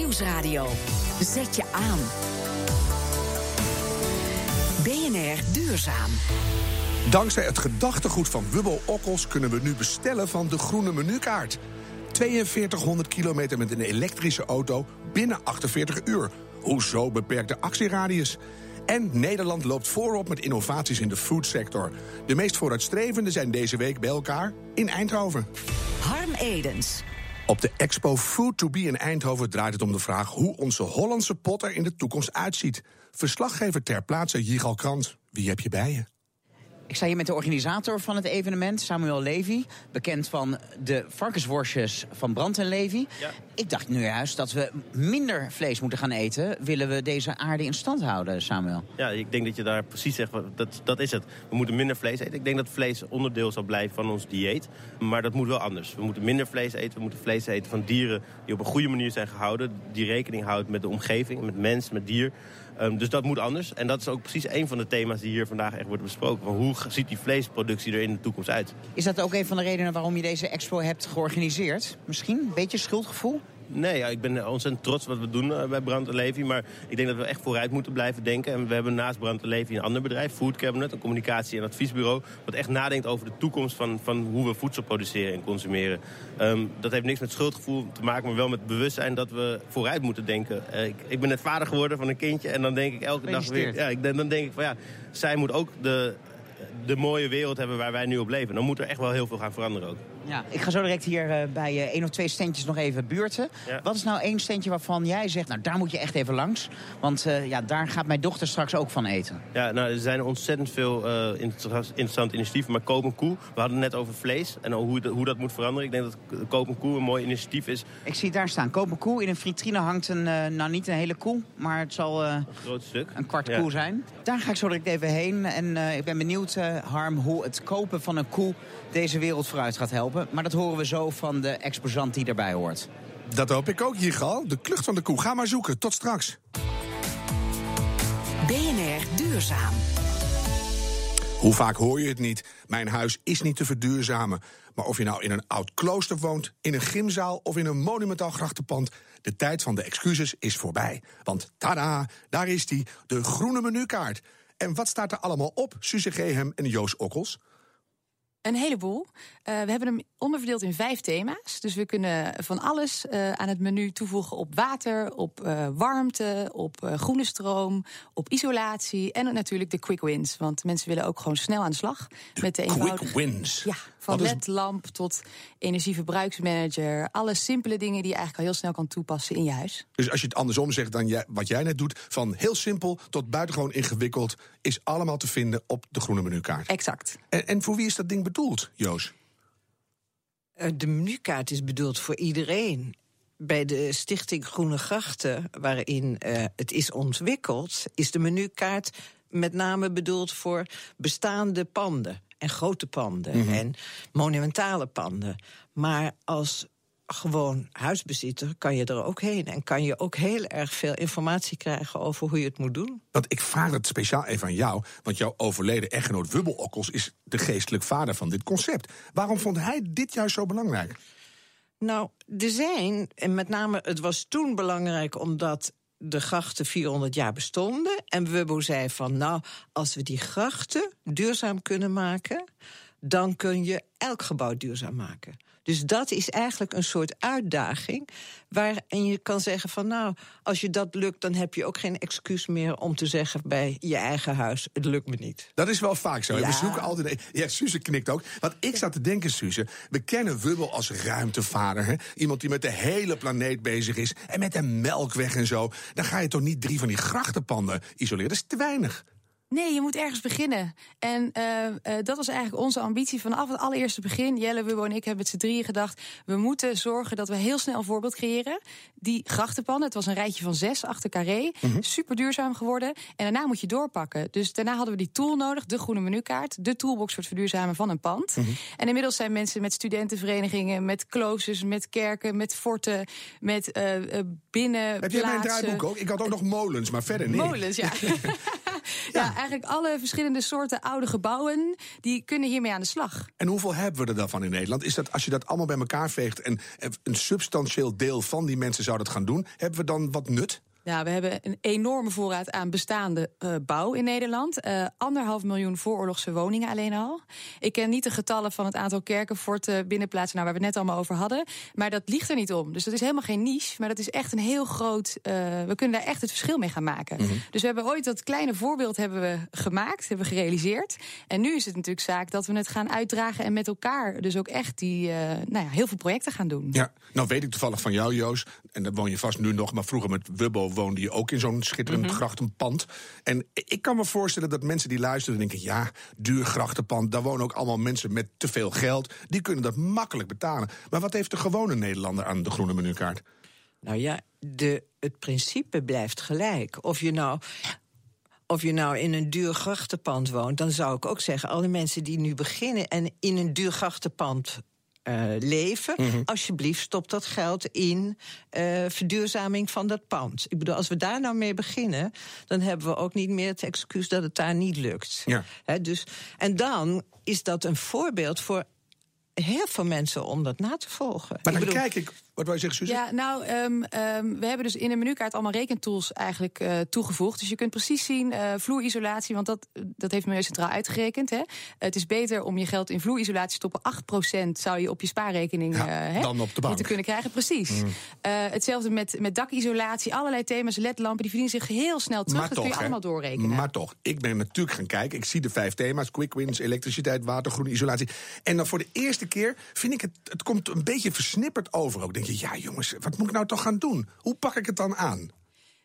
Nieuwsradio. Zet je aan. BNR Duurzaam. Dankzij het gedachtegoed van Wubbel Okkels kunnen we nu bestellen van de groene menukaart. 4200 kilometer met een elektrische auto binnen 48 uur. Hoezo beperkte actieradius? En Nederland loopt voorop met innovaties in de foodsector. De meest vooruitstrevende zijn deze week bij elkaar in Eindhoven. Harm Edens. Op de expo Food to Be in Eindhoven draait het om de vraag hoe onze Hollandse pot er in de toekomst uitziet. Verslaggever ter plaatse Jigal Krant. Wie heb je bij je? Ik sta hier met de organisator van het evenement, Samuel Levy. Bekend van de varkensworstjes van Brand en Levy. Ja. Ik dacht nu juist dat we minder vlees moeten gaan eten. Willen we deze aarde in stand houden, Samuel? Ja, ik denk dat je daar precies zegt, dat, dat is het. We moeten minder vlees eten. Ik denk dat vlees onderdeel zal blijven van ons dieet. Maar dat moet wel anders. We moeten minder vlees eten. We moeten vlees eten van dieren die op een goede manier zijn gehouden. Die rekening houdt met de omgeving, met mens, met dier. Um, dus dat moet anders. En dat is ook precies een van de thema's die hier vandaag echt worden besproken. Hoe ziet die vleesproductie er in de toekomst uit? Is dat ook een van de redenen waarom je deze expo hebt georganiseerd? Misschien een beetje schuldgevoel? Nee, ja, ik ben ontzettend trots wat we doen uh, bij Brand en Levy. Maar ik denk dat we echt vooruit moeten blijven denken. En we hebben naast Brand en Levy een ander bedrijf, Food Cabinet, een communicatie- en adviesbureau. Wat echt nadenkt over de toekomst van, van hoe we voedsel produceren en consumeren. Um, dat heeft niks met schuldgevoel te maken, maar wel met bewustzijn dat we vooruit moeten denken. Uh, ik, ik ben net vader geworden van een kindje en dan denk ik elke dag weer. Ja, ik, dan denk ik van ja, zij moet ook de de mooie wereld hebben waar wij nu op leven. Dan moet er echt wel heel veel gaan veranderen ook. Ja, ik ga zo direct hier uh, bij uh, één of twee standjes nog even buurten. Ja. Wat is nou één standje waarvan jij zegt, nou daar moet je echt even langs? Want uh, ja, daar gaat mijn dochter straks ook van eten. Ja, nou, er zijn ontzettend veel interessante initiatieven. Maar Koop en Koe, we hadden het net over vlees en hoe, hoe dat moet veranderen. Ik denk dat Koop en Koe een mooi initiatief is. Ik zie het daar staan. Koop en Koe. In een vitrine hangt een, nou niet een hele koe, maar het zal een groot stuk. Een kwart Ja. koe zijn. Daar ga ik zo direct even heen. En ik ben benieuwd, Harm, hoe het kopen van een koe deze wereld vooruit gaat helpen. Maar dat horen we zo van de exposant die erbij hoort. Dat hoop ik ook, Jigal. De klucht van de koe. Ga maar zoeken. Tot straks. BNR Duurzaam. Hoe vaak hoor je het niet? Mijn huis is niet te verduurzamen. Maar of je nou in een oud klooster woont, in een gymzaal of in een monumentaal grachtenpand, de tijd van de excuses is voorbij. Want tada, daar is die, de groene menukaart. En wat staat er allemaal op, Suze Gehem en Joost Okkels? Een heleboel. Uh, we hebben hem onderverdeeld in vijf thema's. Dus we kunnen van alles uh, aan het menu toevoegen op water, op uh, warmte, op groene stroom, op isolatie en natuurlijk de quick wins. Want mensen willen ook gewoon snel aan de slag De met de quick eenvoudige. wins. Ja, van is- ledlamp tot energieverbruiksmanager. Alle simpele dingen die je eigenlijk al heel snel kan toepassen in je huis. Dus als je het andersom zegt dan jij, wat jij net doet, van heel simpel tot buitengewoon ingewikkeld, is allemaal te vinden op de groene menukaart. Exact. En, en voor wie is dat ding bedoeld, Joost? Eh, De menukaart is bedoeld voor iedereen. Bij de Stichting Groene Grachten, waarin eh, het is ontwikkeld, is de menukaart met name bedoeld voor bestaande panden. En grote panden en monumentale panden. Maar als gewoon huisbezitter kan je er ook heen. En kan je ook heel erg veel informatie krijgen over hoe je het moet doen. Want ik vraag het speciaal even aan jou, want jouw overleden echtgenoot Wubbel Okkels is de geestelijk vader van dit concept. Waarom vond hij dit juist zo belangrijk? Nou, er zijn, en met name het was toen belangrijk omdat de grachten 400 jaar bestonden. En Wubbo zei van, nou, als we die grachten duurzaam kunnen maken... dan kun je elk gebouw duurzaam maken. Dus dat is eigenlijk een soort uitdaging. Waarin je kan zeggen van, nou, als je dat lukt... dan heb je ook geen excuus meer om te zeggen bij je eigen huis... het lukt me niet. Dat is wel vaak zo. We zoeken altijd. Ja, Suze knikt ook. Want ik zat te denken, Suze. We kennen Wubbel als ruimtevader. Hè? Iemand die met de hele planeet bezig is. En met de melkweg en zo. Dan ga je toch niet drie van die grachtenpanden isoleren. Dat is te weinig. Nee, je moet ergens beginnen. En eh, eh, dat was eigenlijk onze ambitie vanaf het allereerste begin. Jelle, Wubbo en ik hebben met z'n drieën gedacht... we moeten zorgen dat we heel snel een voorbeeld creëren. Die grachtenpan, het was een rijtje van zes achter carré. Super duurzaam geworden. En daarna moet je doorpakken. Dus daarna hadden we die tool nodig, de groene menukaart. De toolbox voor het verduurzamen van een pand. En inmiddels zijn mensen met studentenverenigingen... met kloosters, met kerken, met forten, met eh eh binnen Heb jij mijn draaiboek ook? Ik had ook nog molens, maar verder niet. Molens, ja. ja. Eigenlijk alle verschillende soorten oude gebouwen... die kunnen hiermee aan de slag. En hoeveel hebben we er dan van in Nederland? Is dat als je dat allemaal bij elkaar veegt... en een substantieel deel van die mensen zou dat gaan doen... hebben we dan wat nut? Ja, we hebben een enorme voorraad aan bestaande uh, bouw in Nederland. Uh, anderhalf miljoen vooroorlogse woningen alleen al. Ik ken niet de getallen van het aantal kerken, forten, binnenplaatsen... Nou, waar we het net allemaal over hadden. Maar dat ligt er niet om. Dus dat is helemaal geen niche. Maar dat is echt een heel groot... Uh, we kunnen daar echt het verschil mee gaan maken. Mm -hmm. Dus we hebben ooit dat kleine voorbeeld hebben we gemaakt, hebben we gerealiseerd. En nu is het natuurlijk zaak dat we het gaan uitdragen... en met elkaar dus ook echt die, nou ja, heel veel projecten gaan doen. Ja, nou weet ik toevallig van jou, Joost. En daar woon je vast nu nog, maar vroeger met Wubbo woonde je ook in zo'n schitterend mm -hmm. grachtenpand. En ik kan me voorstellen dat mensen die luisteren denken... ja, duur grachtenpand, daar wonen ook allemaal mensen met te veel geld. Die kunnen dat makkelijk betalen. Maar wat heeft de gewone Nederlander aan de groene menukaart? Nou ja, de, het principe blijft gelijk. Of je nou of je nou in een duur grachtenpand woont, dan zou ik ook zeggen: alle mensen die nu beginnen en in een duur grachtenpand uh, leven. Mm -hmm. Alsjeblieft, stop dat geld in uh, verduurzaming van dat pand. Ik bedoel, als we daar nou mee beginnen, dan hebben we ook niet meer het excuus dat het daar niet lukt. Ja. He, dus, en dan is dat een voorbeeld voor heel veel mensen om dat na te volgen. Maar dan ik bedoel, kijk ik. Wat je zeggen, Suze? Ja, nou, um, um, we hebben dus in de menukaart allemaal rekentools eigenlijk uh, toegevoegd. Dus je kunt precies zien, uh, vloerisolatie, want dat, dat heeft Milieu Centraal uitgerekend. Hè. Het is beter om je geld in vloerisolatie te stoppen. 8% zou je op je spaarrekening ja, uh, dan op de bank. moeten kunnen krijgen. Precies. Mm. hetzelfde met, met dakisolatie, allerlei thema's, ledlampen, die verdienen zich heel snel terug. Maar dat toch, kun je allemaal doorrekenen. Maar toch, ik ben natuurlijk gaan kijken. Ik zie de vijf thema's, quick wins, elektriciteit, water, groene isolatie. En dan voor de eerste keer vind ik het, het komt een beetje versnipperd over ook. Denk je, ja jongens, wat moet ik nou toch gaan doen? Hoe pak ik het dan aan?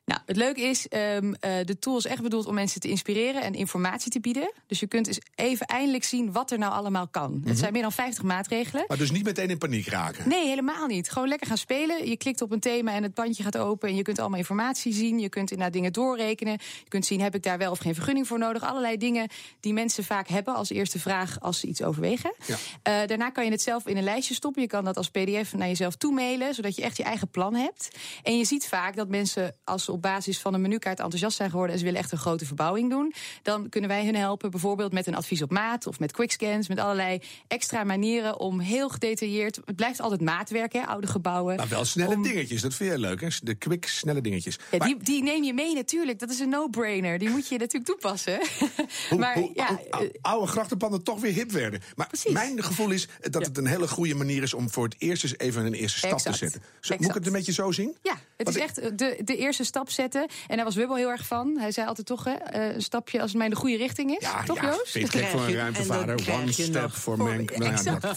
Nou, het leuke is, um, uh, de tool is echt bedoeld om mensen te inspireren en informatie te bieden. Dus je kunt eens even eindelijk zien wat er nou allemaal kan. Mm -hmm. Het zijn meer dan 50 maatregelen. Maar dus niet meteen in paniek raken? Nee, helemaal niet. Gewoon lekker gaan spelen. Je klikt op een thema en het bandje gaat open en je kunt allemaal informatie zien. Je kunt inderdaad dingen doorrekenen. Je kunt zien, heb ik daar wel of geen vergunning voor nodig? Allerlei dingen die mensen vaak hebben als eerste vraag als ze iets overwegen. Ja. Uh, daarna kan je het zelf in een lijstje stoppen. Je kan dat als pdf naar jezelf toemailen, zodat je echt je eigen plan hebt. En je ziet vaak dat mensen, als ze op basis van een menukaart enthousiast zijn geworden en ze willen echt een grote verbouwing doen, dan kunnen wij hun helpen, bijvoorbeeld met een advies op maat of met quickscans, met allerlei extra manieren om heel gedetailleerd. Het blijft altijd maatwerk, hè, oude gebouwen. Maar wel snelle om, dingetjes, dat vind je leuk, hè? De quick, snelle dingetjes. Ja, maar, die, die neem je mee natuurlijk. Dat is een no-brainer. Die moet je natuurlijk toepassen. Hoe, maar, hoe, ja, oude, oude grachtenpanden toch weer hip werden. Maar Precies. mijn gevoel is dat Ja. het een hele goede manier is om voor het eerst eens even een eerste stap Exact. te zetten. Zo, moet ik het een beetje zo zien? Ja, het Want is echt de, de eerste stap zetten. En daar was Wubbel heel erg van. Hij zei altijd toch, hè, eh, een stapje als het mij in de goede richting is. Ja, toch, ja, Joost? vind gek voor een dan krijg One step voor- man. Nou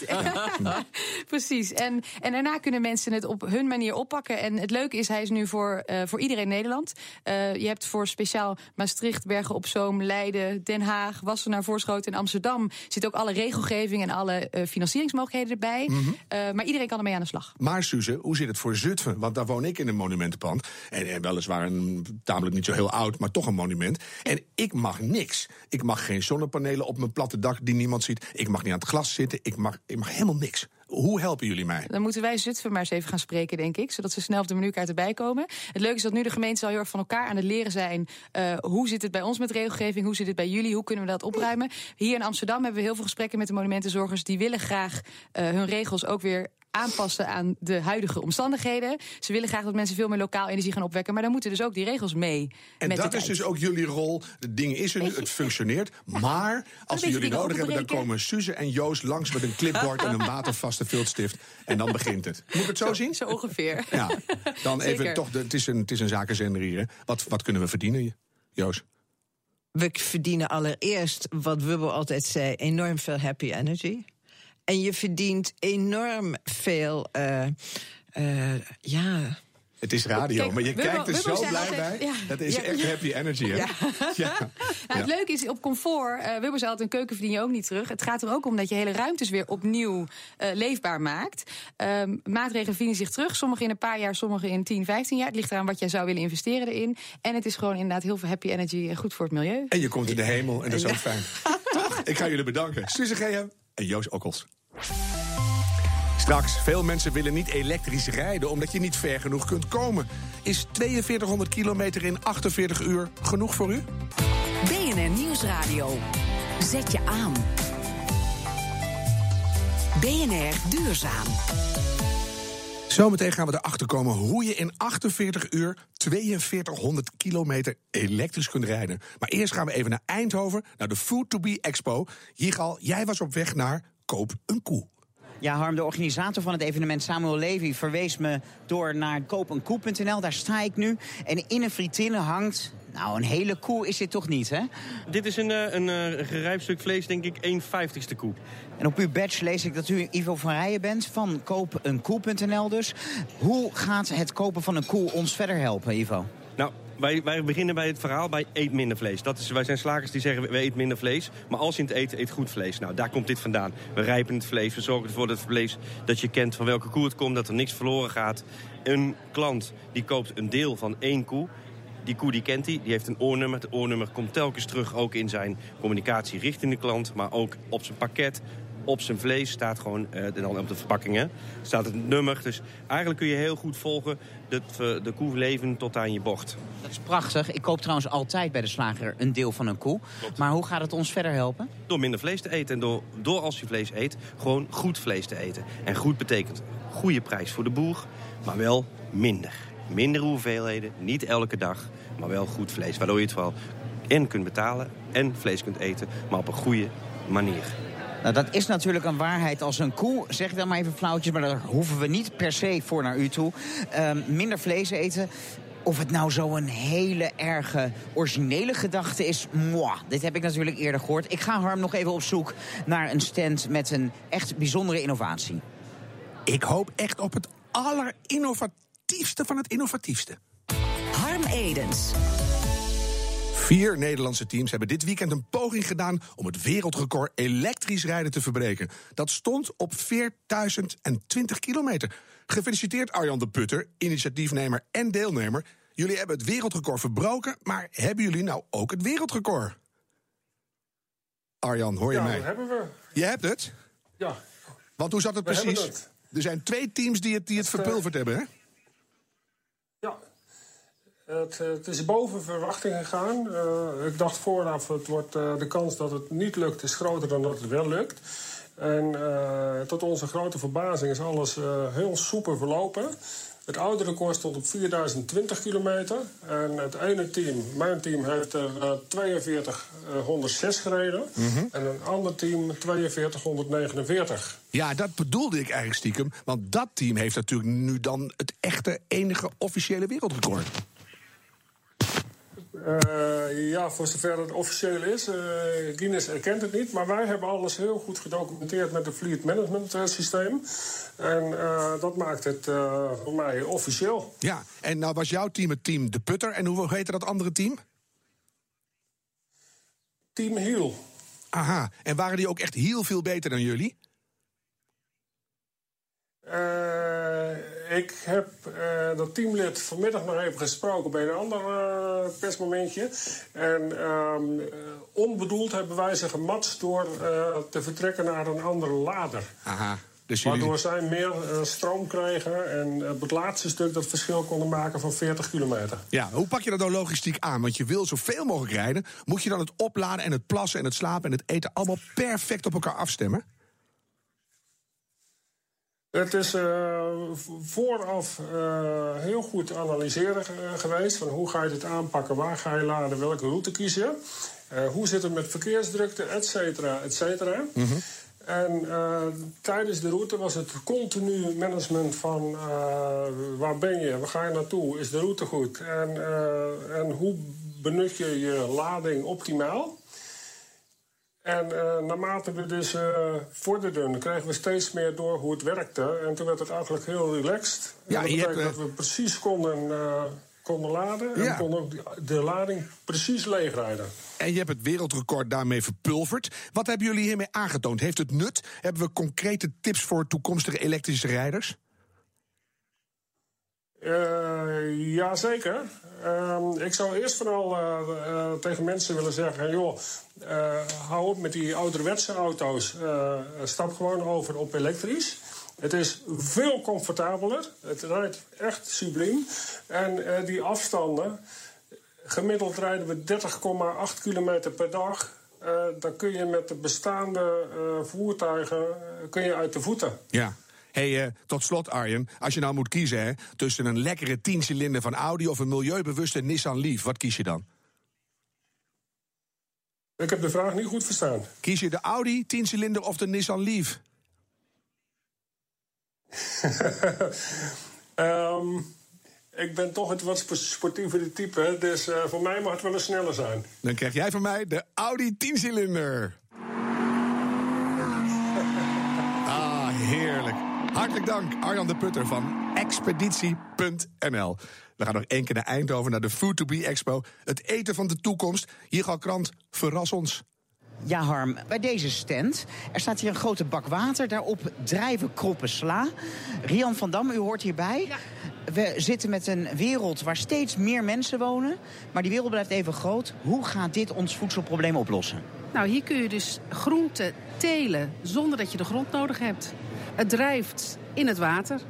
ja. Precies. En, en daarna kunnen mensen het op hun manier oppakken. En het leuke is, hij is nu voor, eh, voor iedereen in Nederland. Eh, je hebt voor speciaal Maastricht, Bergen op Zoom, Leiden, Den Haag, Wassenaar, Voorschoten en Amsterdam... zit ook alle regelgeving en alle eh, financieringsmogelijkheden erbij. Mhm. Eh, maar iedereen kan ermee aan de slag. Maar Suze, hoe zit het voor Zutphen? Want daar woon ik in een monumentenpand. En, en weliswaar een tamelijk niet zo heel oud, maar toch een monument. En ik mag niks. Ik mag geen zonnepanelen op mijn platte dak die niemand ziet. Ik mag niet aan het glas zitten. Ik mag, ik mag helemaal niks. Hoe helpen jullie mij? Dan moeten wij Zutphen maar eens even gaan spreken, denk ik. Zodat ze snel op de menukaart erbij komen. Het leuke is dat nu de gemeenten al heel erg van elkaar aan het leren zijn. eh, hoe zit het bij ons met regelgeving? Hoe zit het bij jullie? Hoe kunnen we dat opruimen? Hier in Amsterdam hebben we heel veel gesprekken met de monumentenzorgers. Die willen graag eh, hun regels ook weer aanpassen aan de huidige omstandigheden. Ze willen graag dat mensen veel meer lokaal energie gaan opwekken. Maar dan moeten dus ook die regels mee. En met dat is dus ook jullie rol. Het ding is er nu, het functioneert. Maar als we jullie nodig hebben, dan komen Suze en Joost langs met een clipboard en een watervaste viltstift. En dan begint het. Moet ik het zo zien? Zo ongeveer. Ja, dan even Zeker. toch, de, het, is een, het is een zakenzender hier. Wat, wat kunnen we verdienen, Joost? We verdienen allereerst, wat Wubbel altijd zei, enorm veel happy energy. En je verdient enorm veel. eh, eh, ja. Het is radio, Kijk, maar je kijkt er zo blij altijd- bij. ja. Dat is Ja. echt happy energy, hè? Ja. Ja. Nou, het leuke is, op comfort, eh Wubber zei altijd, een keuken verdien je ook niet terug. Het gaat er ook om dat je hele ruimtes weer opnieuw eh, leefbaar maakt. Ehm, maatregelen verdienen zich terug, sommige in een paar jaar, sommige in 10, 15 jaar. Het ligt eraan wat jij zou willen investeren erin. En het is gewoon inderdaad heel veel happy energy en goed voor het milieu. En je komt in de hemel en dat is ook fijn. Toch? Ik ga jullie bedanken. Suze Gehem en Joost Okkels. Straks, veel mensen willen niet elektrisch rijden omdat je niet ver genoeg kunt komen. Is 4200 kilometer in 48 uur genoeg voor u? BNR Nieuwsradio. Zet je aan. BNR Duurzaam. Zometeen gaan we erachter komen hoe je in 48 uur 4200 kilometer elektrisch kunt rijden. Maar eerst gaan we even naar Eindhoven, naar de Food to Be Expo. Jigal, jij was op weg naar Koop een Koe. Ja, Harm, de organisator van het evenement Samuel Levy verwees me door naar koopenkoe.nl. Daar sta ik nu. En in een frietine hangt. Nou, een hele koe is dit toch niet, hè? Dit is een, eh, een, eh, gerijpt stuk vlees, denk ik, 1 vijftigste koe. En op uw badge lees ik dat u Ivo van Rijen bent van koopenkoe.nl dus. Hoe gaat het kopen van een koe ons verder helpen, Ivo? Nou, wij, wij beginnen bij het verhaal bij eet minder vlees. Dat is, wij zijn slagers die zeggen, we eten minder vlees. Maar als je het eet, eet goed vlees. Nou, daar komt dit vandaan. We rijpen het vlees, we zorgen ervoor dat het vlees... dat je kent van welke koe het komt, dat er niks verloren gaat. Een klant die koopt een deel van één koe... Die koe die kent hij, die heeft een oornummer. Het oornummer komt telkens terug ook in zijn communicatie richting de klant... maar ook op zijn pakket, op zijn vlees staat gewoon, uh, dan op de verpakkingen, staat het nummer. Dus eigenlijk kun je heel goed volgen de, de koe leven tot aan je bocht. Dat is prachtig. Ik koop trouwens altijd bij de slager een deel van een koe. Maar hoe gaat het ons verder helpen? Door minder vlees te eten. En door, door als je vlees eet, gewoon goed vlees te eten. En goed betekent goede prijs voor de boer, maar wel minder. Minder hoeveelheden, niet elke dag, maar wel goed vlees. Waardoor je het vooral en kunt betalen en vlees kunt eten, maar op een goede manier. Nou, dat is natuurlijk een waarheid als een koe, zeg ik dan maar even flauwtjes... maar daar hoeven we niet per se voor naar u toe. Ehm, minder vlees eten, of het nou zo'n hele erge originele gedachte is, moi, dit heb ik natuurlijk eerder gehoord. Ik ga Harm nog even op zoek naar een stand met een echt bijzondere innovatie. Ik hoop echt op het allerinnovatiefste van het innovatiefste. Harm Edens. Vier Nederlandse teams hebben dit weekend een poging gedaan om het wereldrecord elektrisch rijden te verbreken. Dat stond op 4020 kilometer. Gefeliciteerd Arjan de Putter, initiatiefnemer en deelnemer. Jullie hebben het wereldrecord verbroken, maar hebben jullie nou ook het wereldrecord? Arjan, hoor je ja, mij? dat hebben we. Je hebt het? Ja. Want hoe zat het We hebben precies? het. Er zijn twee teams die het, die het Het, eh, verpulverd hebben, hè? Het, eh, het is boven verwachting gegaan. Eh, ik dacht vooraf, het wordt, eh, de kans dat het niet lukt is groter dan dat het wel lukt. En eh, tot onze grote verbazing is alles heel soepel verlopen. Het oude record stond op 4020 kilometer. En het ene team, mijn team, heeft er eh, 4206 gereden. En een ander team 4249. Ja, dat bedoelde ik eigenlijk stiekem. Want dat team heeft natuurlijk nu dan het echte enige officiële wereldrecord. Eh, ja, voor zover het officieel is. eh Guinness erkent het niet. Maar wij hebben alles heel goed gedocumenteerd met het Fleet Management eh, systeem. En dat maakt het voor mij officieel. Ja, en nou was jouw team het team De Putter. En hoe heette dat andere team? Team Hiel. Aha, en waren die ook echt heel veel beter dan jullie? Eh, ik heb eh, dat teamlid vanmiddag nog even gesproken bij een ander eh, persmomentje. En ehm, eh, onbedoeld hebben wij ze gematst door te vertrekken naar een andere lader. Aha, dus jullie... Waardoor zij meer stroom kregen en op het laatste stuk dat verschil konden maken van 40 kilometer. Ja, hoe pak je dat nou logistiek aan? Want je wil zoveel mogelijk rijden. Moet je dan het opladen en het plassen en het slapen en het eten allemaal perfect op elkaar afstemmen? Het is eh, vooraf eh, heel goed analyseren ge- geweest. Van hoe ga je dit aanpakken, waar ga je laden, welke route kies je. Eh, hoe zit het met verkeersdrukte, et cetera, et cetera. En eh, tijdens de route was het continu management van waar ben je, waar ga je naartoe, is de route goed en, en hoe benut je je lading optimaal. En eh, naarmate we dus eh vorderden, kregen we steeds meer door hoe het werkte. En toen werd het eigenlijk heel relaxed. En Ja, dat hebt, betekent eh, dat we precies konden, eh, konden laden. En Ja. we konden ook de lading precies leegrijden. En je hebt het wereldrecord daarmee verpulverd. Wat hebben jullie hiermee aangetoond? Heeft het nut? Hebben we concrete tips voor toekomstige elektrische rijders? Eh jazeker. Ehm, ik zou eerst vooral eh, tegen mensen willen zeggen: joh, hou op met die ouderwetse auto's. Stap gewoon over op elektrisch. Het is veel comfortabeler. Het rijdt echt subliem. En die afstanden Gemiddeld rijden we 30,8 kilometer per dag. Uh, dan kun je met de bestaande uh, voertuigen kun je uit de voeten. Ja. Hey, uh, tot slot Arjen, als je nou moet kiezen hè, tussen een lekkere 10-cilinder van Audi of een milieubewuste Nissan Leaf, wat kies je dan? Ik heb de vraag niet goed verstaan. Kies je de Audi 10-cilinder of de Nissan Leaf? um, ik ben toch het wat sportievere type, dus uh, voor mij mag het wel eens sneller zijn. Dan krijg jij van mij de Audi 10-cilinder. ah, heerlijk. Hartelijk dank, Arjan de Putter van expeditie.nl. We gaan nog één keer naar Eindhoven, naar de Food to Be Expo. Het eten van de toekomst. Hier gaat krant, verras ons. Ja, Harm, bij deze stand. Er staat hier een grote bak water. Daarop drijven kroppen sla. Rian van Dam, u hoort hierbij. Ja. We zitten met een wereld waar steeds meer mensen wonen. Maar die wereld blijft even groot. Hoe gaat dit ons voedselprobleem oplossen? Nou, hier kun je dus groenten telen zonder dat je de grond nodig hebt. Het drijft in het water.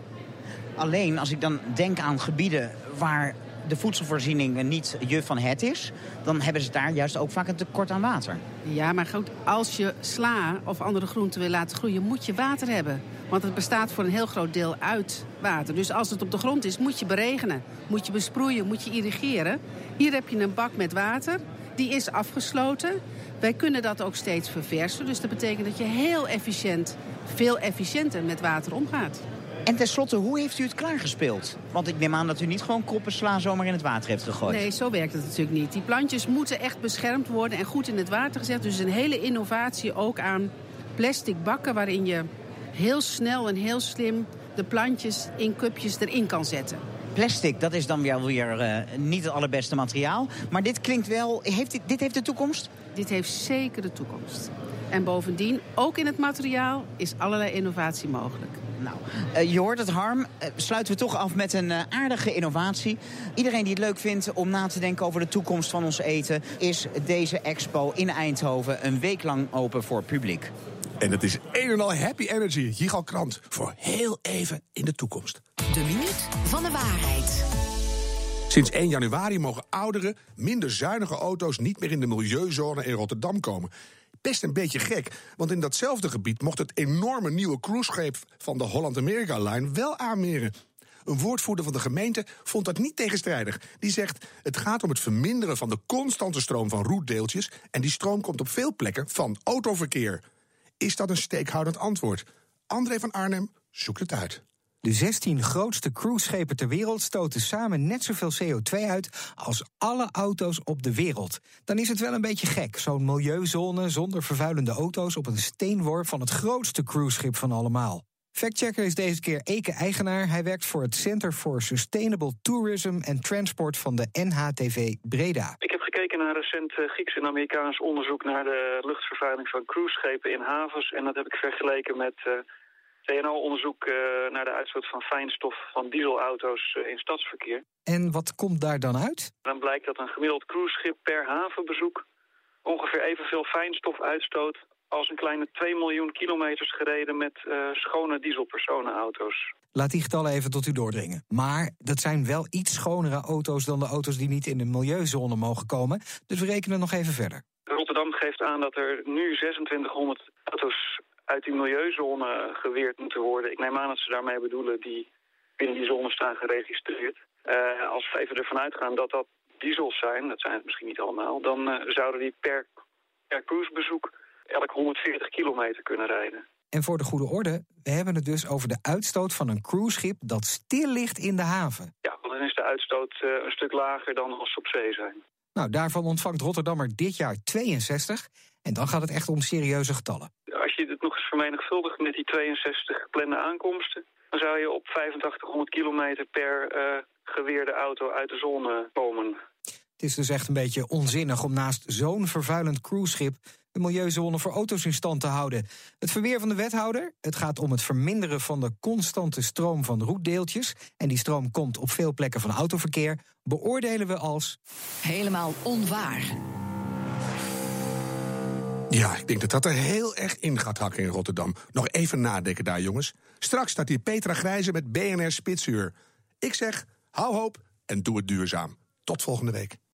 Alleen als ik dan denk aan gebieden waar de voedselvoorziening niet je van het is... dan hebben ze daar juist ook vaak een tekort aan water. Ja, maar goed, als je sla of andere groenten wil laten groeien... moet je water hebben. Want het bestaat voor een heel groot deel uit water. Dus als het op de grond is, moet je beregenen. Moet je besproeien, moet je irrigeren. Hier heb je een bak met water. Die is afgesloten. Wij kunnen dat ook steeds verversen. Dus dat betekent dat je heel efficiënt, veel efficiënter met water omgaat. En tenslotte, hoe heeft u het klaargespeeld? Want ik neem aan dat u niet gewoon kroppen sla zomaar in het water heeft gegooid. Nee, zo werkt het natuurlijk niet. Die plantjes moeten echt beschermd worden en goed in het water gezet. Dus een hele innovatie ook aan plastic bakken... waarin je heel snel en heel slim de plantjes in cupjes erin kan zetten. Plastic, dat is dan wel weer uh, niet het allerbeste materiaal. Maar dit klinkt wel... Heeft dit, dit heeft de toekomst? Dit heeft zeker de toekomst. En bovendien, ook in het materiaal, is allerlei innovatie mogelijk. Nou, uh, je hoort het, Harm. Uh, sluiten we toch af met een uh, aardige innovatie. Iedereen die het leuk vindt om na te denken over de toekomst van ons eten... is deze expo in Eindhoven een week lang open voor publiek. En het is een en al happy energy. Gigal Krant voor heel even in de toekomst. De minuut van de waarheid. Sinds 1 januari mogen oudere, minder zuinige auto's niet meer in de milieuzone in Rotterdam komen. Best een beetje gek, want in datzelfde gebied mocht het enorme nieuwe cruisescheep van de Holland-America-line wel aanmeren. Een woordvoerder van de gemeente vond dat niet tegenstrijdig. Die zegt: het gaat om het verminderen van de constante stroom van roetdeeltjes. En die stroom komt op veel plekken van autoverkeer. Is dat een steekhoudend antwoord? André van Arnhem zoekt het uit. De 16 grootste cruiseschepen ter wereld stoten samen net zoveel CO2 uit als alle auto's op de wereld. Dan is het wel een beetje gek, zo'n milieuzone zonder vervuilende auto's op een steenworp van het grootste cruiseschip van allemaal. Factchecker is deze keer Eke-eigenaar. Hij werkt voor het Center for Sustainable Tourism and Transport van de NHTV Breda. Ik heb gekeken naar recent eh, Grieks en Amerikaans onderzoek naar de luchtvervuiling van cruiseschepen in havens. En dat heb ik vergeleken met uh, TNO-onderzoek uh, naar de uitstoot van fijnstof van dieselauto's in stadsverkeer. En wat komt daar dan uit? Dan blijkt dat een gemiddeld cruiseschip per havenbezoek ongeveer evenveel fijnstof uitstoot als een kleine 2 miljoen kilometers gereden met uh, schone dieselpersonenauto's. Laat die getallen even tot u doordringen. Maar dat zijn wel iets schonere auto's dan de auto's die niet in de milieuzone mogen komen. Dus we rekenen nog even verder. Rotterdam geeft aan dat er nu 2600 auto's uit die milieuzone geweerd moeten worden. Ik neem aan dat ze daarmee bedoelen die binnen die zone staan geregistreerd. Uh, als we even ervan uitgaan dat dat diesels zijn, dat zijn het misschien niet allemaal... dan uh, zouden die per, per cruisebezoek elk 140 kilometer kunnen rijden. En voor de goede orde, we hebben het dus over de uitstoot van een cruiseschip dat stil ligt in de haven. Ja, want dan is de uitstoot uh, een stuk lager dan als ze op zee zijn. Nou, daarvan ontvangt Rotterdammer dit jaar 62. En dan gaat het echt om serieuze getallen. Als je het nog eens vermenigvuldigt met die 62 geplande aankomsten... dan zou je op 8500 kilometer per uh, geweerde auto uit de zone komen. Het is dus echt een beetje onzinnig om naast zo'n vervuilend cruiseschip de milieuzone voor auto's in stand te houden. Het verweer van de wethouder: het gaat om het verminderen van de constante stroom van roetdeeltjes. En die stroom komt op veel plekken van autoverkeer. Beoordelen we als. helemaal onwaar. Ja, ik denk dat dat er heel erg in gaat hakken in Rotterdam. Nog even nadenken daar, jongens. Straks staat hier Petra Grijze met BNR Spitsuur. Ik zeg, hou hoop en doe het duurzaam. Tot volgende week.